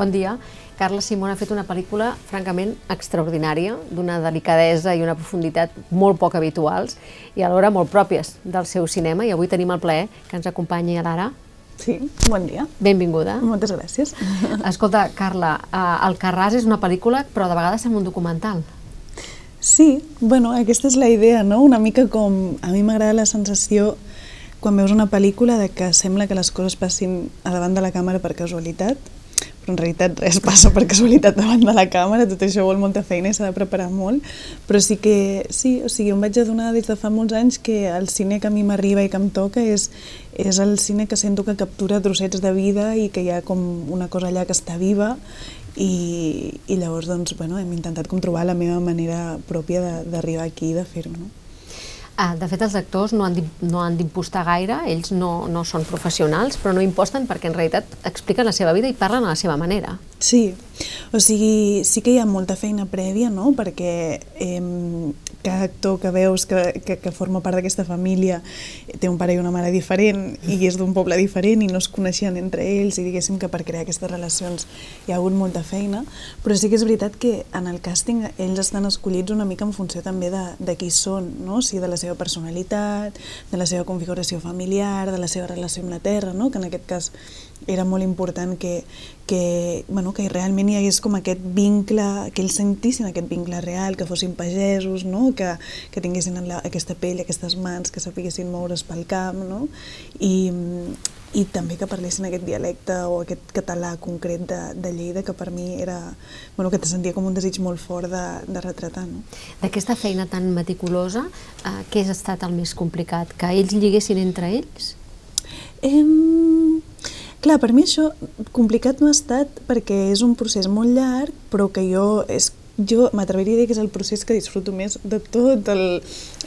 Bon dia. Carla Simón ha fet una pel·lícula francament extraordinària, d'una delicadesa i una profunditat molt poc habituals i alhora molt pròpies del seu cinema i avui tenim el plaer que ens acompanyi a l'Ara. Sí, bon dia. Benvinguda. Moltes gràcies. Escolta, Carla, eh, El Carràs és una pel·lícula, però de vegades sembla un documental. Sí, bueno, aquesta és la idea, no? Una mica com... A mi m'agrada la sensació quan veus una pel·lícula de que sembla que les coses passin a davant de la càmera per casualitat, en realitat res passa per casualitat davant de la càmera, tot això vol molta feina i s'ha de preparar molt, però sí que, sí, o sigui, em vaig adonar des de fa molts anys que el cine que a mi m'arriba i que em toca és, és el cine que sento que captura trossets de vida i que hi ha com una cosa allà que està viva i, i llavors doncs, bueno, hem intentat com trobar la meva manera pròpia d'arribar aquí i de fer-ho. No? Ah, de fet, els actors no han no han d'impostar gaire, ells no, no són professionals, però no imposten perquè en realitat expliquen la seva vida i parlen a la seva manera. Sí, o sigui, sí que hi ha molta feina prèvia, no?, perquè eh, cada actor que veus que, que, que forma part d'aquesta família té un pare i una mare diferent i és d'un poble diferent i no es coneixien entre ells i diguéssim que per crear aquestes relacions hi ha hagut molta feina, però sí que és veritat que en el càsting ells estan escollits una mica en funció també de, de qui són, no? o sigui, de la seva personalitat, de la seva configuració familiar, de la seva relació amb la terra, no? que en aquest cas era molt important que, que, bueno, que realment hi hagués com aquest vincle, que ells sentissin aquest vincle real, que fossin pagesos, no? que, que tinguessin la, aquesta pell, aquestes mans, que sapiguessin moure's pel camp, no? I, i també que parlessin aquest dialecte o aquest català concret de, de Lleida, que per mi era, bueno, que te sentia com un desig molt fort de, de retratar. No? D'aquesta feina tan meticulosa, eh, què ha estat el més complicat? Que ells lliguessin entre ells? Em... Clar, per mi això complicat no ha estat perquè és un procés molt llarg, però que jo, és, jo m'atreviria a dir que és el procés que disfruto més de tot el,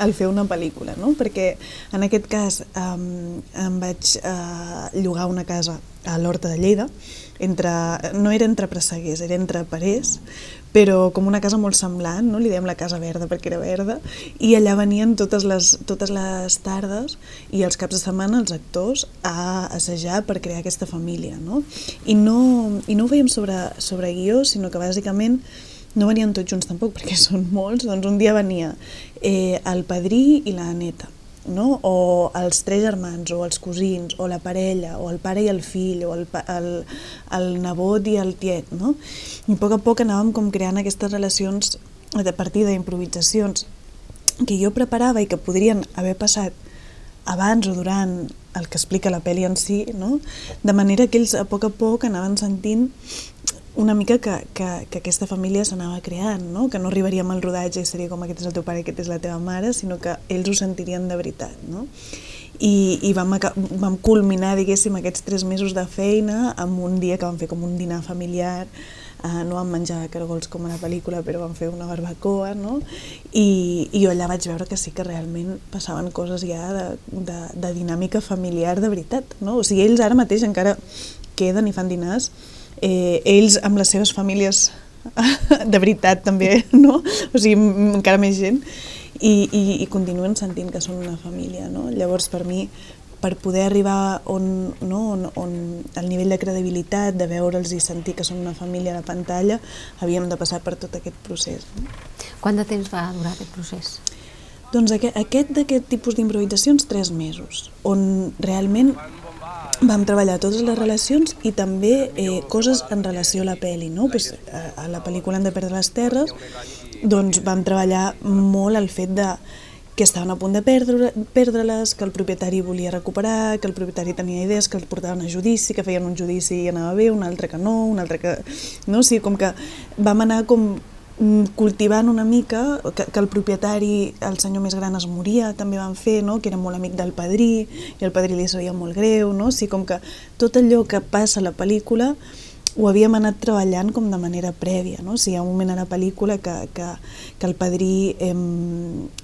el fer una pel·lícula, no? perquè en aquest cas um, em vaig uh, llogar una casa a l'Horta de Lleida, entre, no era entre presseguers, era entre parers, però com una casa molt semblant, no? li dèiem la casa verda perquè era verda, i allà venien totes les, totes les tardes i els caps de setmana els actors a assajar per crear aquesta família. No? I, no, I no ho fèiem sobre, sobre guió, sinó que bàsicament no venien tots junts tampoc, perquè són molts, doncs un dia venia eh, el padrí i la neta, no? o els tres germans, o els cosins, o la parella, o el pare i el fill, o el, el, el nebot i el tiet. No? I a poc a poc anàvem com creant aquestes relacions a partir d'improvisacions que jo preparava i que podrien haver passat abans o durant el que explica la pel·li en si, no? de manera que ells a poc a poc anaven sentint una mica que, que, que aquesta família s'anava creant, no? que no arribaríem al rodatge i seria com aquest és el teu pare aquest és la teva mare, sinó que ells ho sentirien de veritat. No? I, i vam, vam culminar, diguéssim, aquests tres mesos de feina amb un dia que vam fer com un dinar familiar, uh, no vam menjar caragols com a la pel·lícula, però vam fer una barbacoa, no? I, i jo allà vaig veure que sí que realment passaven coses ja de, de, de dinàmica familiar de veritat, no? O sigui, ells ara mateix encara queden i fan dinars, eh, ells amb les seves famílies de veritat també, no? O sigui, encara més gent, i, i, i continuen sentint que són una família, no? Llavors, per mi, per poder arribar on, no, on, on el nivell de credibilitat, de veure'ls i sentir que són una família a la pantalla, havíem de passar per tot aquest procés. No? Quant de temps va durar aquest procés? Doncs aquest d'aquest tipus d'improvisacions, tres mesos, on realment vam treballar totes les relacions i també eh, coses en relació a la pel·li, no? Pues, a, a la pel·lícula Han de perdre les terres, doncs vam treballar molt el fet de que estaven a punt de perdre- perdre-les, que el propietari volia recuperar, que el propietari tenia idees, que el portaven a judici, que feien un judici i anava bé, un altre que no, un altre que... No? O sigui, com que vam anar com cultivant una mica que, que el propietari, el senyor més gran es moria, també van fer, no? que era molt amic del padrí i el padrí li sabia molt greu, no? o sigui, com que tot allò que passa a la pel·lícula ho havíem anat treballant com de manera prèvia, no? O sigui, hi ha un moment a la pel·lícula que, que, que el padrí, eh,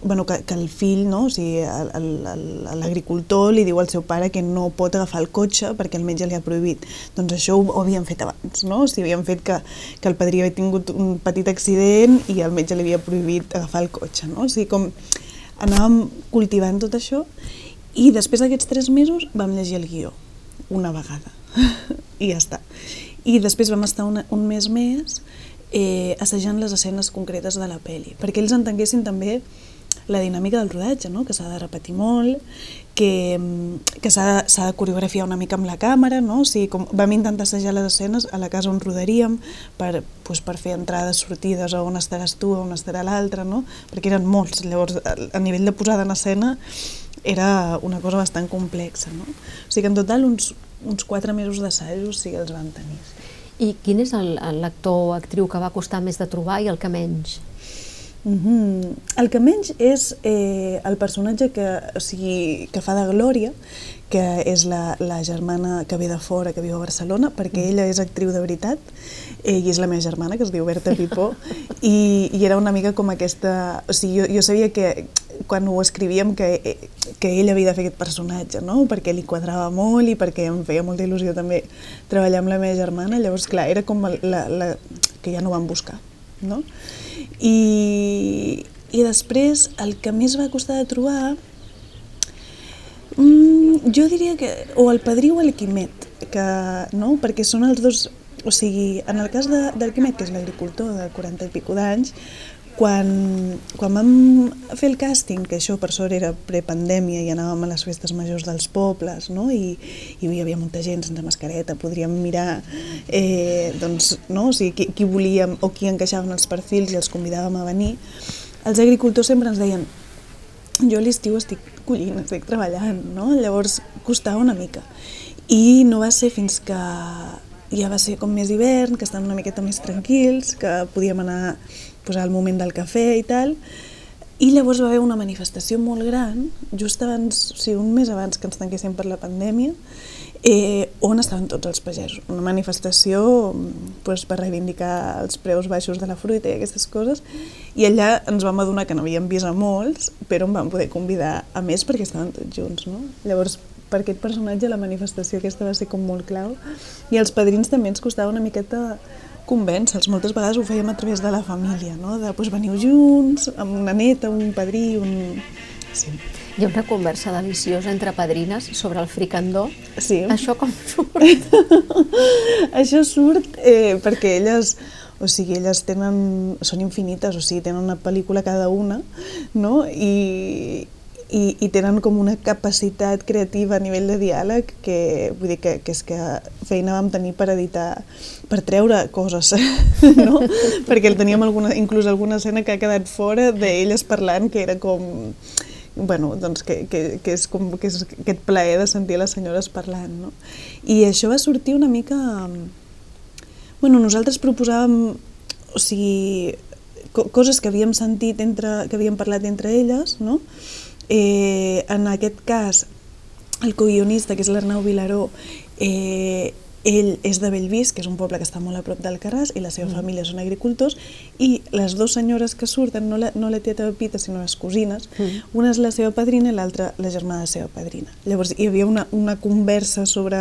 bueno, que, que el fill, no? O sigui, l'agricultor li diu al seu pare que no pot agafar el cotxe perquè el metge li ha prohibit. Doncs això ho, ho havíem fet abans, no? O sigui, havíem fet que, que el padrí havia tingut un petit accident i el metge li havia prohibit agafar el cotxe, no? O sigui, com anàvem cultivant tot això i després d'aquests tres mesos vam llegir el guió una vegada i ja està. I després vam estar una, un mes més eh, assajant les escenes concretes de la pel·li, perquè ells entenguessin també la dinàmica del rodatge, no? que s'ha de repetir molt, que, que s'ha de, de coreografiar una mica amb la càmera, no? o sigui, com vam intentar assajar les escenes a la casa on rodaríem per, pues, per fer entrades, sortides, on estaràs tu, on estarà l'altre, no? perquè eren molts, llavors a nivell de posada en escena era una cosa bastant complexa. No? O sigui que en total uns, uns quatre mesos d'assajos sí que els vam tenir. I quin és l'actor o actriu que va costar més de trobar i el que menys? Mm -hmm. El que menys és eh, el personatge que, o sigui, que fa de Glòria, que és la, la germana que ve de fora, que viu a Barcelona, perquè ella és actriu de veritat, eh, i és la meva germana, que es diu Berta Pipó, i, i era una mica com aquesta... O sigui, jo, jo sabia que quan ho escrivíem que, que ella havia de fer aquest personatge, no? perquè li quadrava molt i perquè em feia molta il·lusió també treballar amb la meva germana, llavors clar, era com la, la, que ja no van buscar. No? I, I després, el que més va costar de trobar, mmm, jo diria que o el padrí o el Quimet, que, no? perquè són els dos... O sigui, en el cas de, del Quimet, que és l'agricultor de 40 i pico d'anys, quan, quan vam fer el càsting, que això per sort era prepandèmia i anàvem a les festes majors dels pobles, no? I, i hi havia molta gent sense mascareta, podríem mirar eh, doncs, no? o sigui, qui, qui volíem o qui encaixaven els perfils i els convidàvem a venir, els agricultors sempre ens deien jo a l'estiu estic collint, estic treballant, no? llavors costava una mica. I no va ser fins que ja va ser com més hivern, que estàvem una miqueta més tranquils, que podíem anar posar el moment del cafè i tal, i llavors va haver una manifestació molt gran, just abans, o sigui, un mes abans que ens tanquéssim per la pandèmia, eh, on estaven tots els pagesos. Una manifestació pues, per reivindicar els preus baixos de la fruita i aquestes coses, i allà ens vam adonar que no havíem vist a molts, però em van poder convidar a més perquè estaven tots junts. No? Llavors, per aquest personatge la manifestació aquesta va ser com molt clau, i els padrins també ens costava una miqueta convèncer-los. Moltes vegades ho fèiem a través de la família, no? de doncs, veniu junts, amb una neta, un padrí, un... Sí. Hi ha una conversa deliciosa entre padrines sobre el fricandó. Sí. Això com surt? Això surt eh, perquè elles o sigui, elles tenen, són infinites, o sigui, tenen una pel·lícula cada una, no? I, i, i tenen com una capacitat creativa a nivell de diàleg que vull dir que, que és que feina vam tenir per editar, per treure coses, no? Perquè teníem alguna, inclús alguna escena que ha quedat fora d'elles parlant que era com bueno, doncs que, que, que és com que és aquest plaer de sentir les senyores parlant, no? I això va sortir una mica... Bueno, nosaltres proposàvem, o sigui, coses que havíem sentit entre, que havíem parlat entre elles, no? Eh, en aquest cas, el co-guionista, que és l'Arnau Vilaró, eh, ell és de Bellvís, que és un poble que està molt a prop d'Alcarràs, i la seva mm. família són agricultors, i les dues senyores que surten, no la, no la tieta Pepita, sinó les cosines, mm. una és la seva padrina i l'altra la germana de la seva padrina. Llavors hi havia una, una conversa sobre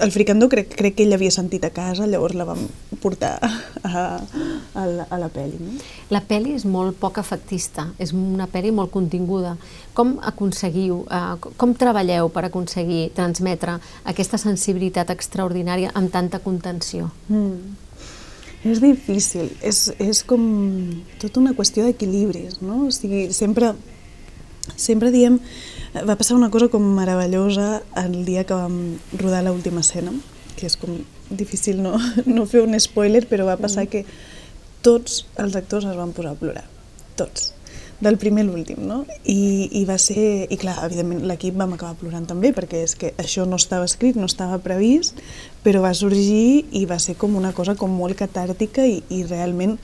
el fricandó crec, crec que ell havia sentit a casa, llavors la vam portar a, a, la, a la pel·li. No? La pel·li és molt poc efectista, és una pel·li molt continguda. Com aconseguiu, eh, com treballeu per aconseguir transmetre aquesta sensibilitat extraordinària amb tanta contenció? Mm. És difícil, és, és com tota una qüestió d'equilibris, no? O sigui, sempre, sempre diem va passar una cosa com meravellosa el dia que vam rodar l'última escena, que és com difícil no, no fer un spoiler, però va passar mm. que tots els actors es van posar a plorar, tots, del primer a l'últim, no? I, I va ser, i clar, evidentment l'equip vam acabar plorant també, perquè és que això no estava escrit, no estava previst, però va sorgir i va ser com una cosa com molt catàrtica i, i realment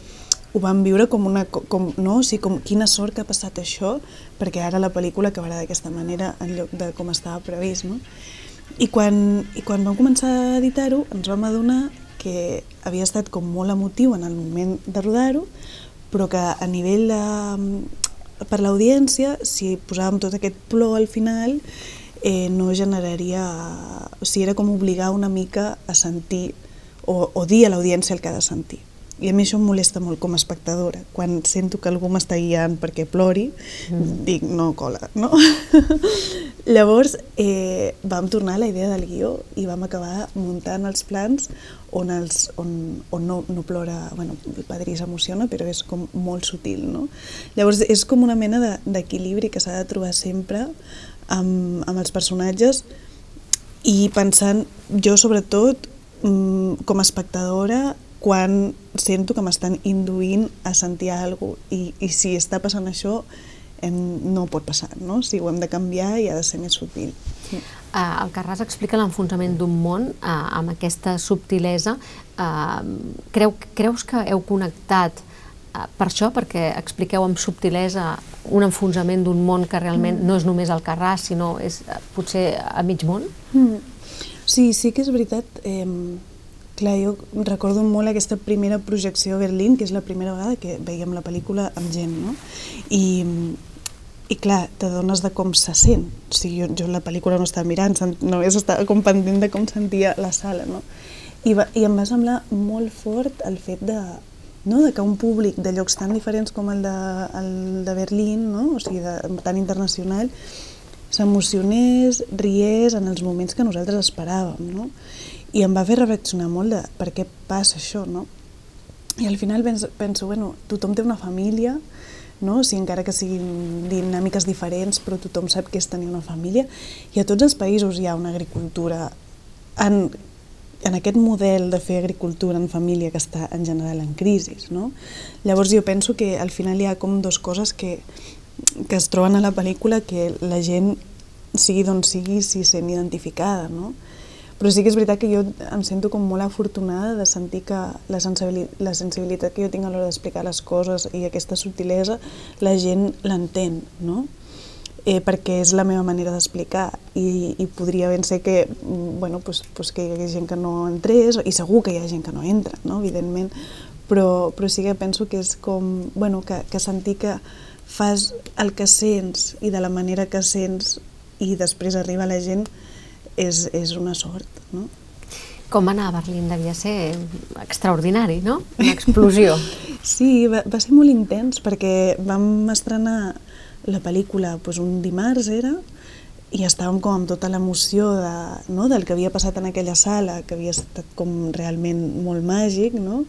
ho vam viure com una... Com, no? o sigui, com quina sort que ha passat això, perquè ara la pel·lícula acabarà d'aquesta manera en lloc de com estava previst. No? I, quan, I quan vam començar a editar-ho ens vam adonar que havia estat com molt emotiu en el moment de rodar-ho, però que a nivell de, per l'audiència, si posàvem tot aquest plor al final, eh, no generaria... O sigui, era com obligar una mica a sentir o, o dir a l'audiència el que ha de sentir. I a mi això em molesta molt com a espectadora. Quan sento que algú m'està guiant perquè plori, mm. dic, no cola, no? Llavors eh, vam tornar a la idea del guió i vam acabar muntant els plans on, els, on, on no, no plora, bueno, el padrí s'emociona, però és com molt sutil, no? Llavors és com una mena d'equilibri de, que s'ha de trobar sempre amb, amb els personatges i pensant, jo sobretot, mm, com a espectadora, quan sento que m'estan induint a sentir alguna cosa i, i si està passant això em, no pot passar, no? Si ho hem de canviar i ha de ser més sutil. Uh, el Carràs explica l'enfonsament d'un món uh, amb aquesta subtilesa. Uh, creu, creus que heu connectat uh, per això, perquè expliqueu amb subtilesa un enfonsament d'un món que realment mm. no és només el Carràs, sinó és uh, potser a mig món? Mm. Sí, sí que és veritat. Eh, Clar, jo recordo molt aquesta primera projecció a Berlín, que és la primera vegada que veiem la pel·lícula amb gent, no? I, i clar, t'adones de com se sent. O sigui, jo, jo la pel·lícula no estava mirant, només estava com pendent de com sentia la sala, no? I, va, I em va semblar molt fort el fet de, no? de que un públic de llocs tan diferents com el de, el de Berlín, no? o sigui, de, tan internacional, s'emocionés, riés en els moments que nosaltres esperàvem. No? I em va fer reflexionar molt de per què passa això, no? I al final penso, penso bueno, tothom té una família, no? o sigui, encara que siguin dinàmiques diferents, però tothom sap què és tenir una família, i a tots els països hi ha una agricultura en, en aquest model de fer agricultura en família que està en general en crisi. No? Llavors jo penso que al final hi ha com dos coses que, que es troben a la pel·lícula que la gent, sigui d'on sigui, s'hi sent identificada. No? Però sí que és veritat que jo em sento com molt afortunada de sentir que la, sensibilitat, la sensibilitat que jo tinc a l'hora d'explicar les coses i aquesta subtilesa, la gent l'entén, no? Eh, perquè és la meva manera d'explicar i, i podria ben ser que, mm, bueno, pues, pues que hi hagués gent que no entrés i segur que hi ha gent que no entra, no? evidentment, però, però sí que penso que és com, bueno, que, que sentir que fas el que sents i de la manera que sents i després arriba la gent és, és una sort, no? Com anar a Berlín devia ser extraordinari, no? Una explosió. sí, va, va ser molt intens perquè vam estrenar la pel·lícula doncs, un dimarts era i estàvem com amb tota l'emoció de, no, del que havia passat en aquella sala, que havia estat com realment molt màgic, no?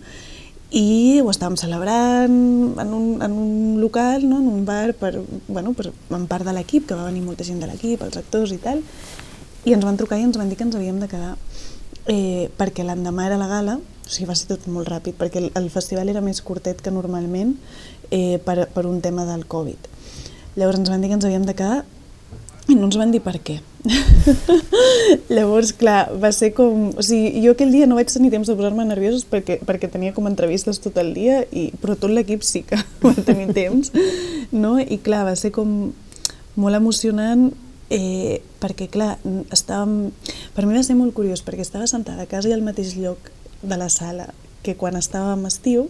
i ho estàvem celebrant en un, en un local, no? en un bar, per, bueno, per, en part de l'equip, que va venir molta gent de l'equip, els actors i tal, i ens van trucar i ens van dir que ens havíem de quedar eh, perquè l'endemà era la gala, o sigui, va ser tot molt ràpid, perquè el, el festival era més curtet que normalment eh, per, per un tema del Covid. Llavors ens van dir que ens havíem de quedar i no ens van dir per què. Llavors, clar, va ser com... O sigui, jo aquell dia no vaig tenir temps de posar-me nerviosos perquè, perquè tenia com entrevistes tot el dia, i, però tot l'equip sí que va tenir temps, no? I clar, va ser com molt emocionant eh, perquè clar, estàvem... per mi va ser molt curiós, perquè estava sentada a casa i al mateix lloc de la sala que quan estàvem estiu,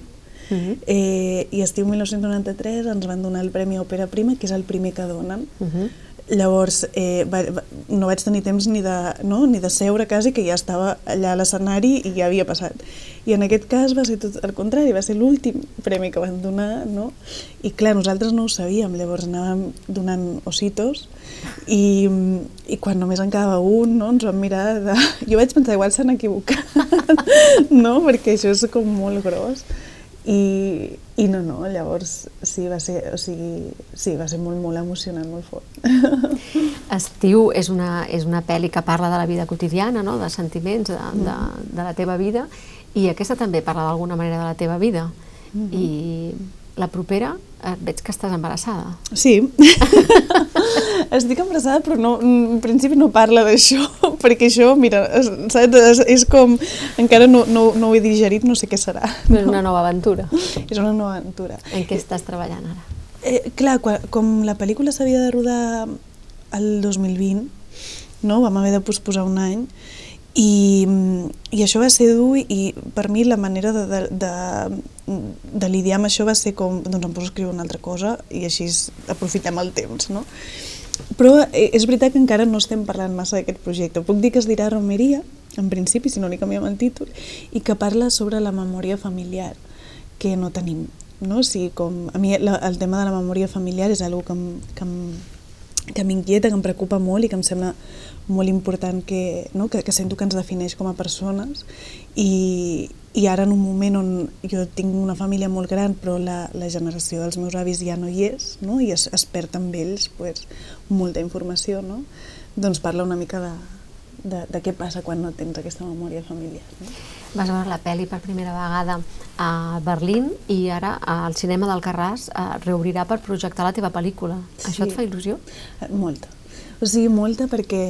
uh -huh. eh, i estiu 1993 ens van donar el Premi Òpera Prima, que és el primer que donen. Uh -huh. Llavors, eh, va, va, no vaig tenir temps ni de, no, ni de seure quasi, que ja estava allà a l'escenari i ja havia passat. I en aquest cas va ser tot el contrari, va ser l'últim premi que van donar, no? I clar, nosaltres no ho sabíem, llavors anàvem donant ositos i, i quan només en quedava un, no, ens vam mirar de... Jo vaig pensar, igual s'han equivocat, no? Perquè això és com molt gros. I, i no, no, llavors sí, va ser, o sigui, sí, va ser molt, molt emocionant, molt fort. Estiu és una, és una pel·li que parla de la vida quotidiana, no? de sentiments, de, de, de la teva vida, i aquesta també parla d'alguna manera de la teva vida. Mm -hmm. I la propera eh, veig que estàs embarassada. Sí. Estic embarassada, però no, en principi no parla d'això, perquè això, mira, saps, és, és com, encara no, no, no ho he digerit, no sé què serà. No? És una nova aventura. És una nova aventura. En què estàs treballant ara? Eh, clar, quan, com la pel·lícula s'havia de rodar el 2020, no? vam haver de posposar un any, i, i això va ser dur i per mi la manera de, de, de, de lidiar amb això va ser com, doncs em poso a escriure una altra cosa i així aprofitem el temps, no? Però eh, és veritat que encara no estem parlant massa d'aquest projecte. Puc dir que es dirà Romeria, en principi, si no li canviem el títol, i que parla sobre la memòria familiar que no tenim. No? O sigui, com, a mi la, el tema de la memòria familiar és una que, que, em, que m'inquieta, que em preocupa molt i que em sembla molt important que, no? que, que sento que ens defineix com a persones i, i ara en un moment on jo tinc una família molt gran però la, la generació dels meus avis ja no hi és no? i es, es perd amb ells pues, molta informació no? doncs parla una mica de, de, de què passa quan no tens aquesta memòria familiar. No? Vas veure la pel·li per primera vegada a Berlín i ara al cinema del Carràs eh, reobrirà per projectar la teva pel·lícula. Sí. Això et fa il·lusió? Eh, molta. Sigui, molta perquè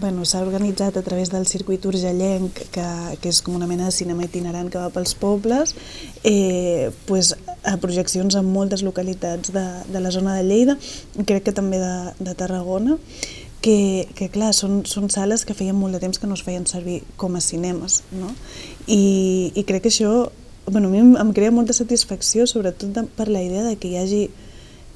bueno, s'ha organitzat a través del circuit urgellenc, que, que és com una mena de cinema itinerant que va pels pobles, eh, pues, a projeccions en moltes localitats de, de la zona de Lleida, crec que també de, de Tarragona, que, que clar, són, són sales que feien molt de temps que no es feien servir com a cinemes, no? I, i crec que això, bueno, a mi em, em crea molta satisfacció, sobretot de, per la idea de que hi hagi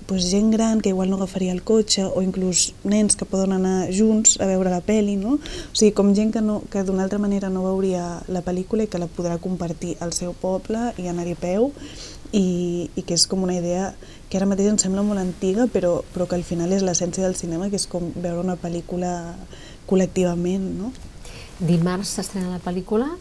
pues, gent gran que igual no agafaria el cotxe o inclús nens que poden anar junts a veure la pel·li, no? O sigui, com gent que, no, que d'una altra manera no veuria la pel·lícula i que la podrà compartir al seu poble i anar-hi a peu i, i que és com una idea que ara mateix em sembla molt antiga, però, però que al final és l'essència del cinema, que és com veure una pel·lícula col·lectivament, no? Dimarts s'estrena la pel·lícula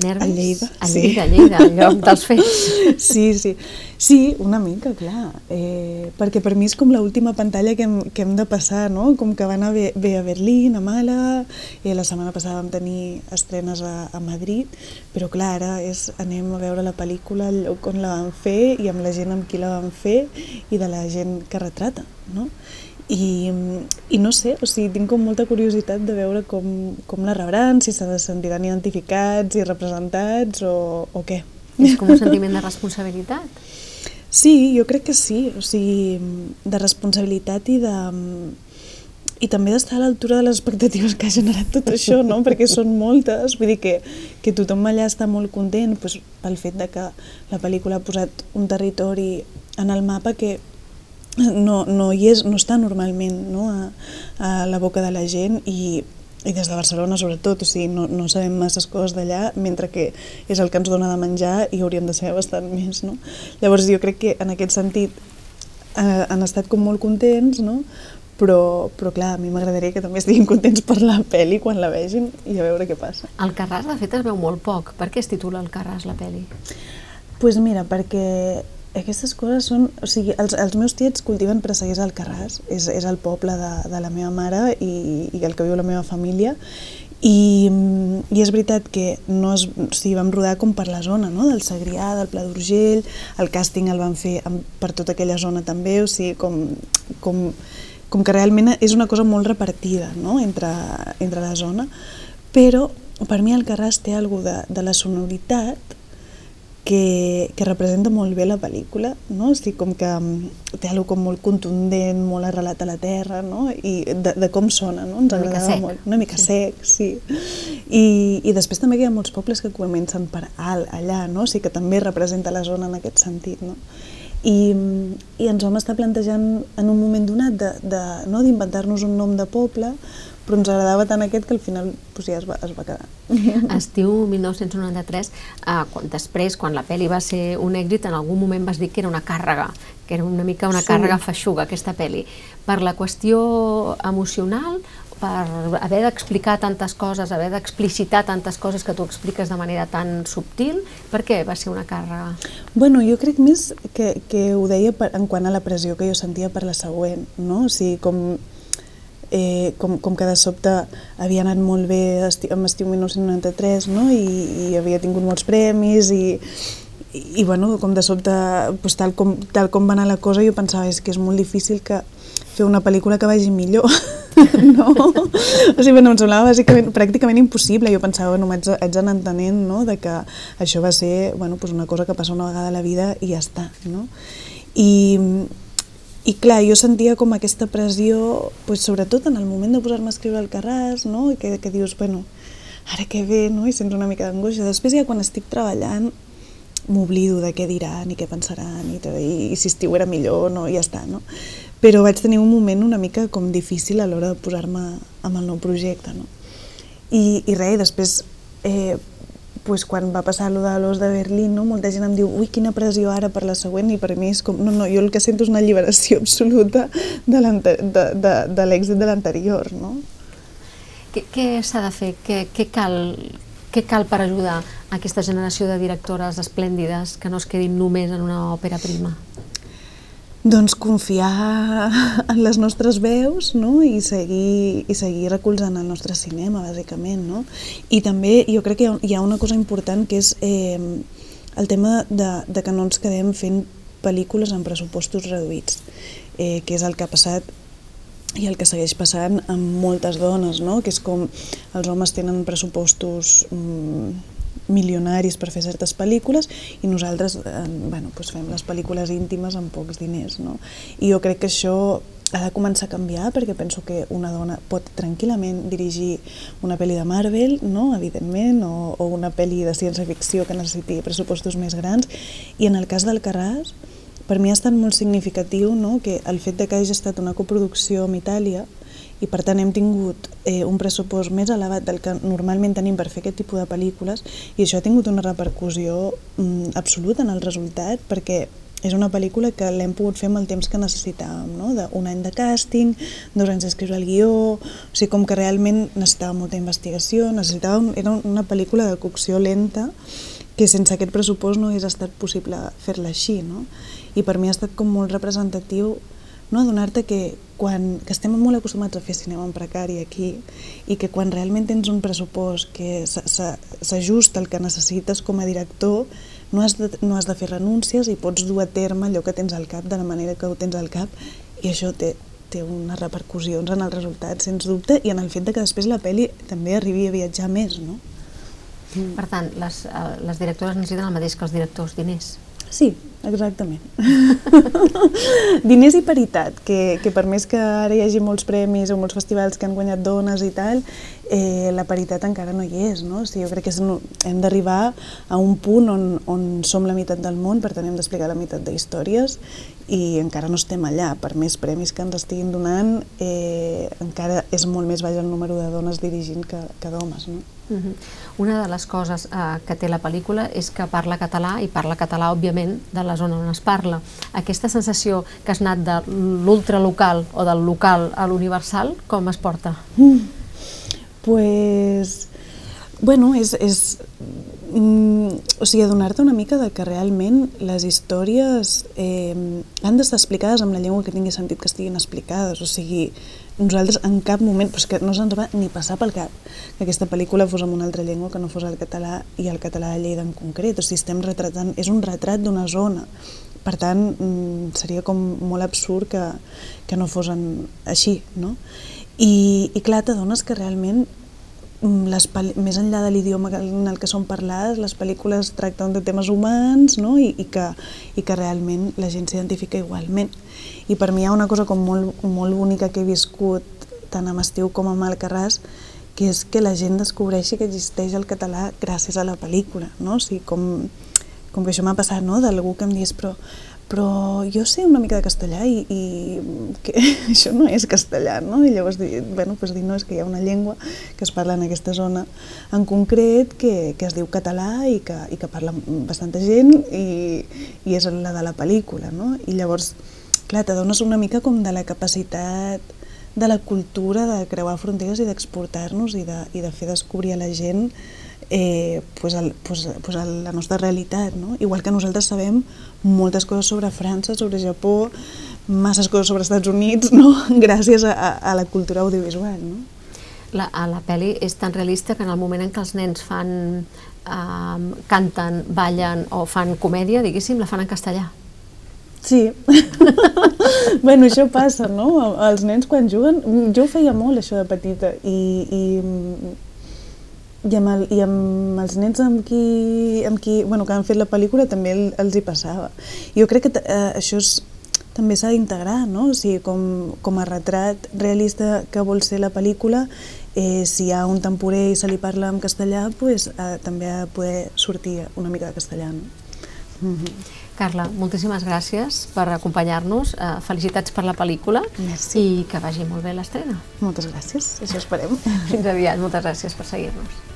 Nervis? A Lleida, a Lleida, sí. Lleida, al lloc dels fets. Sí, sí. Sí, una mica, clar. Eh, perquè per mi és com l'última pantalla que hem, que hem de passar, no? Com que va anar bé, bé a Berlín, a Màlaga, i la setmana passada vam tenir estrenes a, a Madrid, però clar, ara és, anem a veure la pel·lícula al lloc on la van fer i amb la gent amb qui la van fer i de la gent que retrata, no? I, i no sé, o sigui, tinc com molta curiositat de veure com, com la rebran, si se sentiran identificats i representats o, o què. És com un sentiment de responsabilitat? Sí, jo crec que sí, o sigui, de responsabilitat i de i també d'estar a l'altura de les expectatives que ha generat tot això, no? perquè són moltes, vull dir que, que tothom allà està molt content pues, pel fet de que la pel·lícula ha posat un territori en el mapa que no, no, hi és, no està normalment no, a, a la boca de la gent i, i des de Barcelona sobretot, o sigui, no, no sabem masses coses d'allà, mentre que és el que ens dona de menjar i hauríem de saber bastant més, no? Llavors jo crec que en aquest sentit eh, han estat com molt contents, no? Però, però clar, a mi m'agradaria que també estiguin contents per la pel·li quan la vegin i a veure què passa. El Carràs, de fet, es veu molt poc. Per què es titula El Carràs, la pel·li? Doncs pues mira, perquè aquestes coses són... O sigui, els, els meus tiets cultiven presseguers al Carràs, és, és el poble de, de la meva mare i, i el que viu la meva família, i, i és veritat que no es, o sigui, vam rodar com per la zona no? del Segrià, del Pla d'Urgell, el càsting el van fer amb, per tota aquella zona també, o sigui, com, com, com que realment és una cosa molt repartida no? entre, entre la zona, però per mi el Carràs té alguna de, de la sonoritat que, que representa molt bé la pel·lícula, no? o sigui, com que mm, té alguna com molt contundent, molt arrelat a la terra, no? i de, de com sona, no? ens agradava molt. Una mica sí. sec, sí. I, I després també hi ha molts pobles que comencen per alt, allà, no? o sigui que també representa la zona en aquest sentit. No? I, i ens vam estar plantejant en un moment donat d'inventar-nos no, un nom de poble però ens agradava tant aquest que al final pues, ja es va, es va quedar. Estiu 1993, eh, quan, després, quan la pel·li va ser un èxit, en algun moment vas dir que era una càrrega, que era una mica una sí. càrrega feixuga, aquesta pel·li. Per la qüestió emocional, per haver d'explicar tantes coses, haver d'explicitar tantes coses que tu expliques de manera tan subtil, per què va ser una càrrega? Bueno, jo crec més que, que ho deia per, en quant a la pressió que jo sentia per la següent, no? O sigui, com eh, com, com que de sobte havia anat molt bé amb Estiu 1993 no? I, i havia tingut molts premis i, i, i bueno, com de sobte pues, tal, com, tal com va anar la cosa jo pensava és que és molt difícil que fer una pel·lícula que vagi millor no? o sigui, bueno, em semblava bàsicament, pràcticament impossible jo pensava, bueno, haig, haig d'anar entenent no? de que això va ser bueno, pues una cosa que passa una vegada a la vida i ja està no? i, i clar, jo sentia com aquesta pressió, pues, sobretot en el moment de posar-me a escriure al Carràs, no? I que, que dius, bueno, ara què ve, no? i sents una mica d'angoixa. Després ja quan estic treballant m'oblido de què diran i què pensaran i, tot, i, i si estiu era millor no, i ja està, no? Però vaig tenir un moment una mica com difícil a l'hora de posar-me amb el nou projecte, no? I, i res, després eh, pues, quan va passar allò de l'os de Berlín, no? molta gent em diu ui, quina pressió ara per la següent, i per mi és com, no, no, jo el que sento és una alliberació absoluta de l'èxit de l'anterior. No? Què, què s'ha de fer? Què, què, cal, què cal per ajudar aquesta generació de directores esplèndides que no es quedin només en una òpera prima? Doncs confiar en les nostres veus no? I, seguir, i seguir recolzant el nostre cinema, bàsicament. No? I també jo crec que hi ha una cosa important que és eh, el tema de, de que no ens quedem fent pel·lícules amb pressupostos reduïts, eh, que és el que ha passat i el que segueix passant amb moltes dones, no? que és com els homes tenen pressupostos mm, milionaris per fer certes pel·lícules i nosaltres eh, bueno, doncs fem les pel·lícules íntimes amb pocs diners. No? I jo crec que això ha de començar a canviar perquè penso que una dona pot tranquil·lament dirigir una pel·li de Marvel, no? evidentment, o, o una pel·li de ciència-ficció que necessiti pressupostos més grans. I en el cas del Carràs, per mi ha estat molt significatiu no? que el fet de que hagi estat una coproducció amb Itàlia i per tant hem tingut eh, un pressupost més elevat del que normalment tenim per fer aquest tipus de pel·lícules i això ha tingut una repercussió mm, absoluta en el resultat perquè és una pel·lícula que l'hem pogut fer amb el temps que necessitàvem, no? De un any de càsting, dos anys d'escriure el guió, o sigui, com que realment necessitàvem molta investigació, necessitàvem, era una pel·lícula de cocció lenta que sense aquest pressupost no hagués estat possible fer-la així, no? I per mi ha estat com molt representatiu no? adonar-te que, quan, que estem molt acostumats a fer cinema en precari aquí i que quan realment tens un pressupost que s'ajusta al que necessites com a director, no has, de, no has de fer renúncies i pots dur a terme allò que tens al cap de la manera que ho tens al cap i això té, té unes repercussions en el resultat, sens dubte, i en el fet de que després la pel·li també arribi a viatjar més, no? Per tant, les, eh, les directores necessiten el mateix que els directors, diners. Sí, exactament. Diners i paritat, que, que per més que ara hi hagi molts premis o molts festivals que han guanyat dones i tal, eh, la paritat encara no hi és, no? O sigui, jo crec que és, hem d'arribar a un punt on, on som la meitat del món, per tant hem d'explicar la meitat d'històries i encara no estem allà. Per més premis que ens estiguin donant, eh, encara és molt més baix el número de dones dirigint que, que d'homes, no? Una de les coses eh, que té la pel·lícula és que parla català i parla català, òbviament, de la zona on es parla. Aquesta sensació que has anat de l'ultralocal o del local a l'universal, com es porta? Mm. Pues, bueno, és, és mm, o sigui, adonar-te una mica de que realment les històries eh, han d'estar explicades amb la llengua que tingui sentit que estiguin explicades, o sigui, nosaltres en cap moment, però que no se'ns va ni passar pel cap que aquesta pel·lícula fos en una altra llengua que no fos el català i el català de Lleida en concret, o sigui, estem retratant, és un retrat d'una zona, per tant, mm, seria com molt absurd que, que no fos així, no? I, i clar, t'adones que realment les més enllà de l'idioma en el que són parlades, les pel·lícules tracten de temes humans no? I, i, que, i que realment la gent s'identifica igualment. I per mi hi ha una cosa com molt, molt bonica que he viscut tant amb Estiu com amb Alcarràs, que és que la gent descobreixi que existeix el català gràcies a la pel·lícula, no? O sigui, com, com que això m'ha passat, no?, d'algú que em digués, però, però jo sé una mica de castellà i, i que això no és castellà, no? I llavors, bueno, pues dir, no, és que hi ha una llengua que es parla en aquesta zona en concret que, que es diu català i que, i que parla bastanta gent i, i és la de la pel·lícula, no? I llavors, clar, t'adones una mica com de la capacitat de la cultura de creuar fronteres i d'exportar-nos i, de, i de fer descobrir a la gent eh, pues el, pues, pues el, la nostra realitat. No? Igual que nosaltres sabem moltes coses sobre França, sobre Japó, masses coses sobre Estats Units, no? gràcies a, a la cultura audiovisual. No? La, a la pel·li és tan realista que en el moment en què els nens fan, eh, canten, ballen o fan comèdia, diguéssim, la fan en castellà. Sí. bueno, això passa, no? Els nens quan juguen... Jo ho feia molt, això de petita, i, i, i, amb, el, i amb els nens amb qui, amb qui bueno, que han fet la pel·lícula també el, els hi passava. Jo crec que eh, això és, també s'ha d'integrar, no? O sigui, com, com a retrat realista que vol ser la pel·lícula, eh, si hi ha un temporer i se li parla en castellà, pues, eh, també ha de poder sortir una mica de castellà. No? Mm -hmm. Carla, moltíssimes gràcies per acompanyar-nos. Uh, felicitats per la pel·lícula Merci. i que vagi molt bé l'estrena. Moltes gràcies, això esperem. Fins aviat, moltes gràcies per seguir-nos.